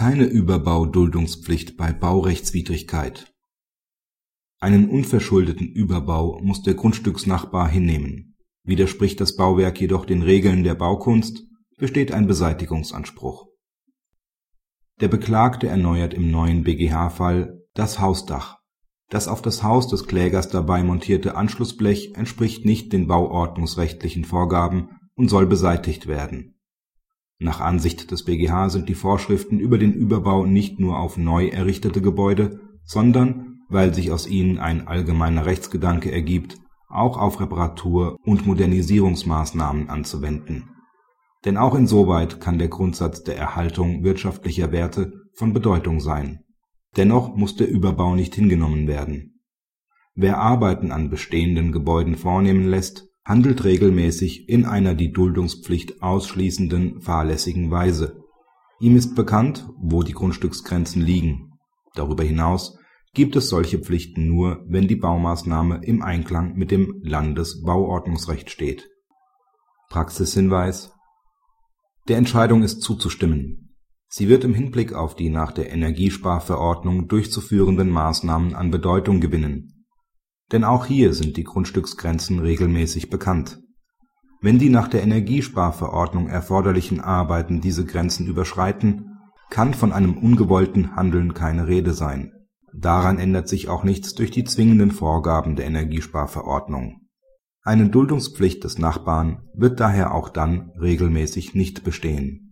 Keine Überbauduldungspflicht bei Baurechtswidrigkeit Einen unverschuldeten Überbau muss der Grundstücksnachbar hinnehmen. Widerspricht das Bauwerk jedoch den Regeln der Baukunst, besteht ein Beseitigungsanspruch. Der Beklagte erneuert im neuen BGH-Fall das Hausdach. Das auf das Haus des Klägers dabei montierte Anschlussblech entspricht nicht den bauordnungsrechtlichen Vorgaben und soll beseitigt werden nach Ansicht des BGH sind die Vorschriften über den Überbau nicht nur auf neu errichtete Gebäude, sondern, weil sich aus ihnen ein allgemeiner Rechtsgedanke ergibt, auch auf Reparatur und Modernisierungsmaßnahmen anzuwenden. Denn auch insoweit kann der Grundsatz der Erhaltung wirtschaftlicher Werte von Bedeutung sein. Dennoch muss der Überbau nicht hingenommen werden. Wer Arbeiten an bestehenden Gebäuden vornehmen lässt handelt regelmäßig in einer die Duldungspflicht ausschließenden fahrlässigen Weise. Ihm ist bekannt, wo die Grundstücksgrenzen liegen. Darüber hinaus gibt es solche Pflichten nur, wenn die Baumaßnahme im Einklang mit dem Landesbauordnungsrecht steht. Praxishinweis Der Entscheidung ist zuzustimmen. Sie wird im Hinblick auf die nach der Energiesparverordnung durchzuführenden Maßnahmen an Bedeutung gewinnen denn auch hier sind die Grundstücksgrenzen regelmäßig bekannt. Wenn die nach der Energiesparverordnung erforderlichen Arbeiten diese Grenzen überschreiten, kann von einem ungewollten Handeln keine Rede sein. Daran ändert sich auch nichts durch die zwingenden Vorgaben der Energiesparverordnung. Eine Duldungspflicht des Nachbarn wird daher auch dann regelmäßig nicht bestehen